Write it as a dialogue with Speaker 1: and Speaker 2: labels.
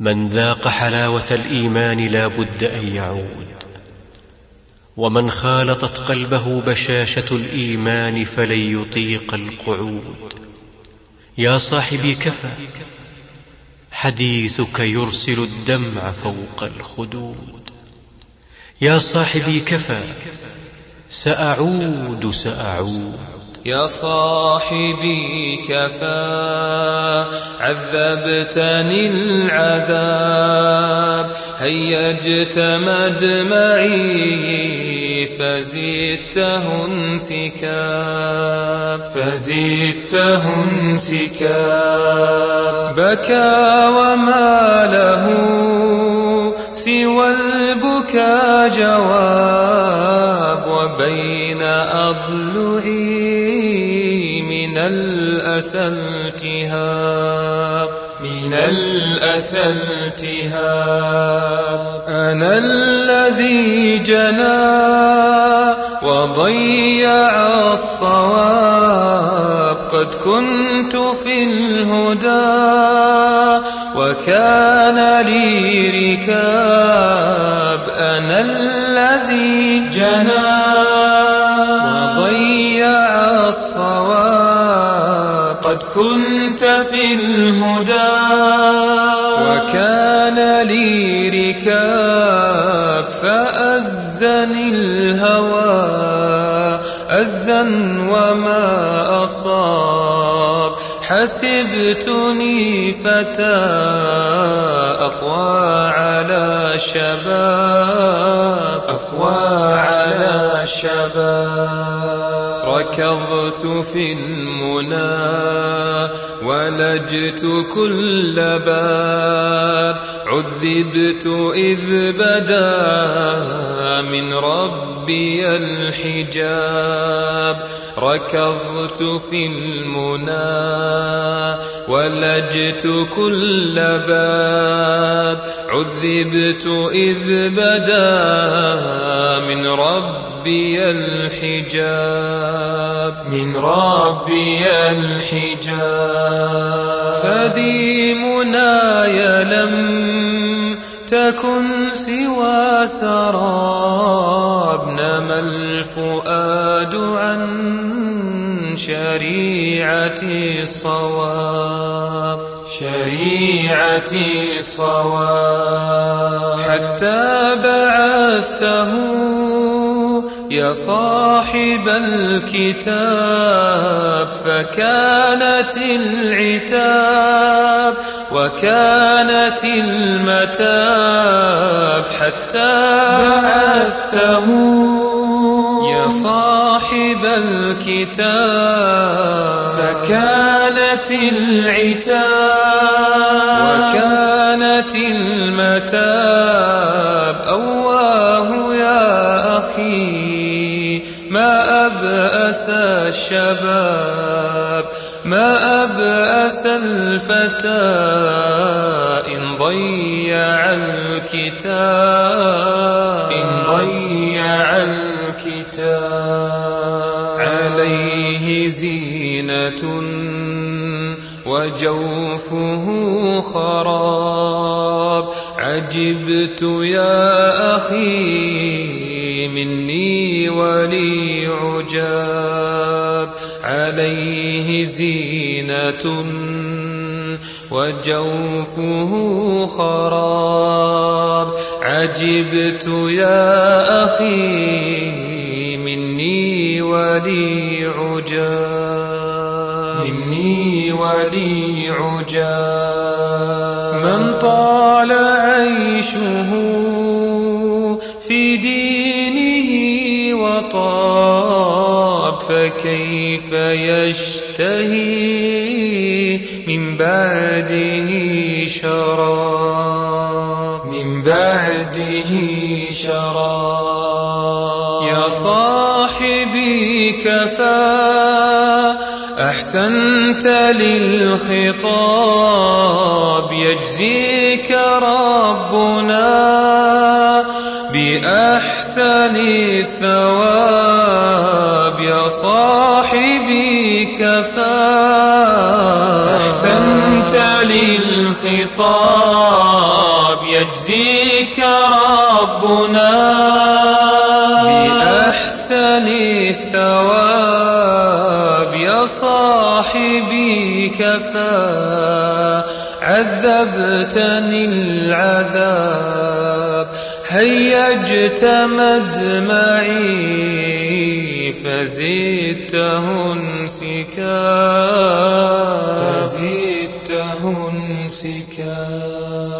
Speaker 1: من ذاق حلاوة الإيمان لا بد أن يعود. ومن خالطت قلبه بشاشة الإيمان فلن يطيق القعود. يا صاحبي كفى حديثك يرسل الدمع فوق الخدود. يا صاحبي كفى سأعود سأعود.
Speaker 2: يا صاحبي كفى عذبتني العذاب. هيجت مدمعي فزدته انسكاب. فزدته انسكاب. بكى وما له سوى البكا جواب. وبين أضلعي الأسى من الأسى أنا الذي جنى وضيع الصواب قد كنت في الهدى وكان لي ركاب. أنا الذي جنى قد كنت في الهدى. وكان لي ركاب فأزني الهوى. أزا وما أصاب. حسبتني فتى. أقوى على شباب. أقوى على شباب. ركضت في المنى ولجت كل باب عذبت إذ بدا من ربي الحجاب. ركضت في المنى ولجت كل باب. عذبت إذ بدا من ربي الحجاب. من ربي الحجاب. فدي مناي لم تكن سوى سراب نما الفؤاد عن شريعة الصواب. شريعة الصواب. حتى بعثته يا صاحب الكتاب فكانت العتاب وكانت المتاب حتى بعثته. يا صاحب الكتاب فكانت العتاب وكانت المتاب. أبأس الشباب ما أبأس الفتى إن ضيع الكتاب. إن ضيع الكتاب. عليه زينة وجوفه خراب. عجبت يا أخي مني ولي عجاب. عليه زينة وجوفه خراب. عجبت يا أخي مني ولي عجاب. مني ولي عجاب. من طال عيشه في دينه وطاب فكيف يشتهي من بعده شراب من بعده شراب يا صاحبي كفى أحسنت للخطاب يجزيك ربنا بأحسن الثواب. يا صاحبي كفى. أحسنت للخطاب
Speaker 3: يجزيك ربنا.
Speaker 2: بأحسن الثواب يا صاحبي كفى. عذبتني العذاب. هيجتمد معي فزدته انسكا. فزدته انسكا.